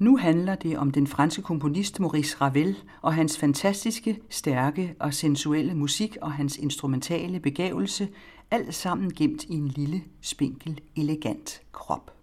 Nu handler det om den franske komponist Maurice Ravel og hans fantastiske, stærke og sensuelle musik og hans instrumentale begævelse, alt sammen gemt i en lille, spinkel, elegant krop.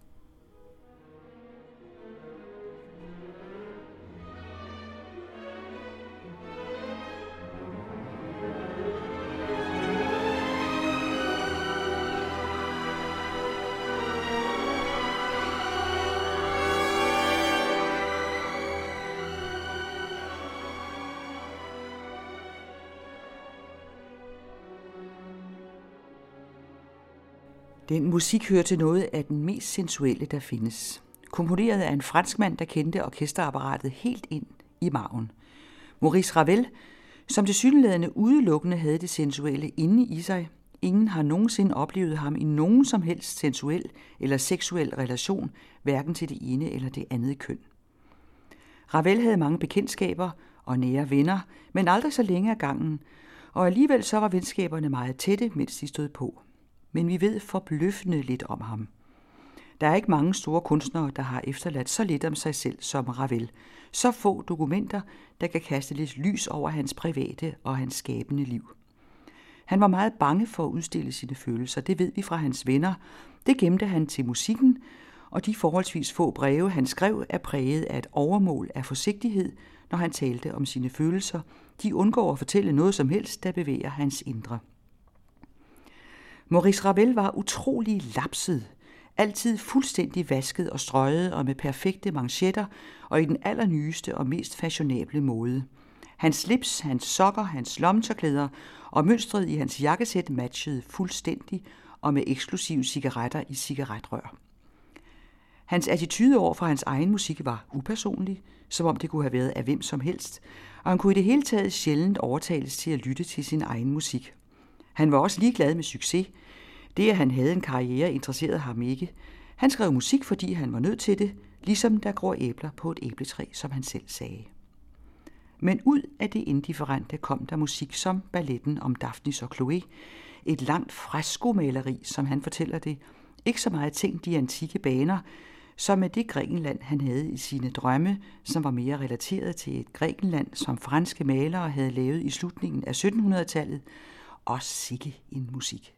Den musik hører til noget af den mest sensuelle, der findes. Komponeret af en franskmand, der kendte orkesterapparatet helt ind i maven. Maurice Ravel, som til synlædende udelukkende havde det sensuelle inde i sig. Ingen har nogensinde oplevet ham i nogen som helst sensuel eller seksuel relation, hverken til det ene eller det andet køn. Ravel havde mange bekendtskaber og nære venner, men aldrig så længe af gangen, og alligevel så var venskaberne meget tætte, mens de stod på men vi ved forbløffende lidt om ham. Der er ikke mange store kunstnere, der har efterladt så lidt om sig selv som Ravel. Så få dokumenter, der kan kaste lidt lys over hans private og hans skabende liv. Han var meget bange for at udstille sine følelser, det ved vi fra hans venner. Det gemte han til musikken, og de forholdsvis få breve, han skrev, er præget af et overmål af forsigtighed, når han talte om sine følelser. De undgår at fortælle noget som helst, der bevæger hans indre. Maurice Ravel var utrolig lapset, altid fuldstændig vasket og strøget og med perfekte manchetter og i den allernyeste og mest fashionable måde. Hans slips, hans sokker, hans lommetørklæder og mønstret i hans jakkesæt matchede fuldstændig og med eksklusive cigaretter i cigaretrør. Hans attitude over for hans egen musik var upersonlig, som om det kunne have været af hvem som helst, og han kunne i det hele taget sjældent overtales til at lytte til sin egen musik. Han var også ligeglad med succes. Det, at han havde en karriere, interesserede ham ikke. Han skrev musik, fordi han var nødt til det, ligesom der gror æbler på et æbletræ, som han selv sagde. Men ud af det indifferente kom der musik som balletten om Daphnis og Chloe, et langt freskomaleri, som han fortæller det, ikke så meget tænkt i antikke baner, som med det Grækenland, han havde i sine drømme, som var mere relateret til et Grækenland, som franske malere havde lavet i slutningen af 1700-tallet, og sikke en musik.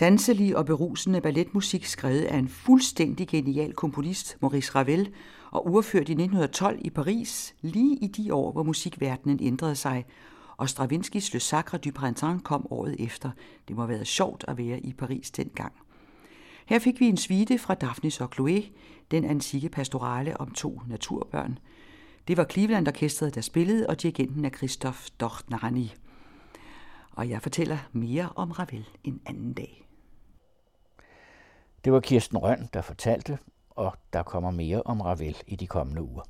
Sanselig og berusende balletmusik skrevet af en fuldstændig genial komponist, Maurice Ravel, og urført i 1912 i Paris, lige i de år, hvor musikverdenen ændrede sig, og Stravinskis Le Sacre du Printemps kom året efter. Det må have været sjovt at være i Paris dengang. Her fik vi en svite fra Daphnis og Chloé, den antikke pastorale om to naturbørn. Det var Cleveland Orkestret, der spillede, og dirigenten er Christoph Dornani. Og jeg fortæller mere om Ravel en anden dag. Det var Kirsten Røn, der fortalte, og der kommer mere om Ravel i de kommende uger.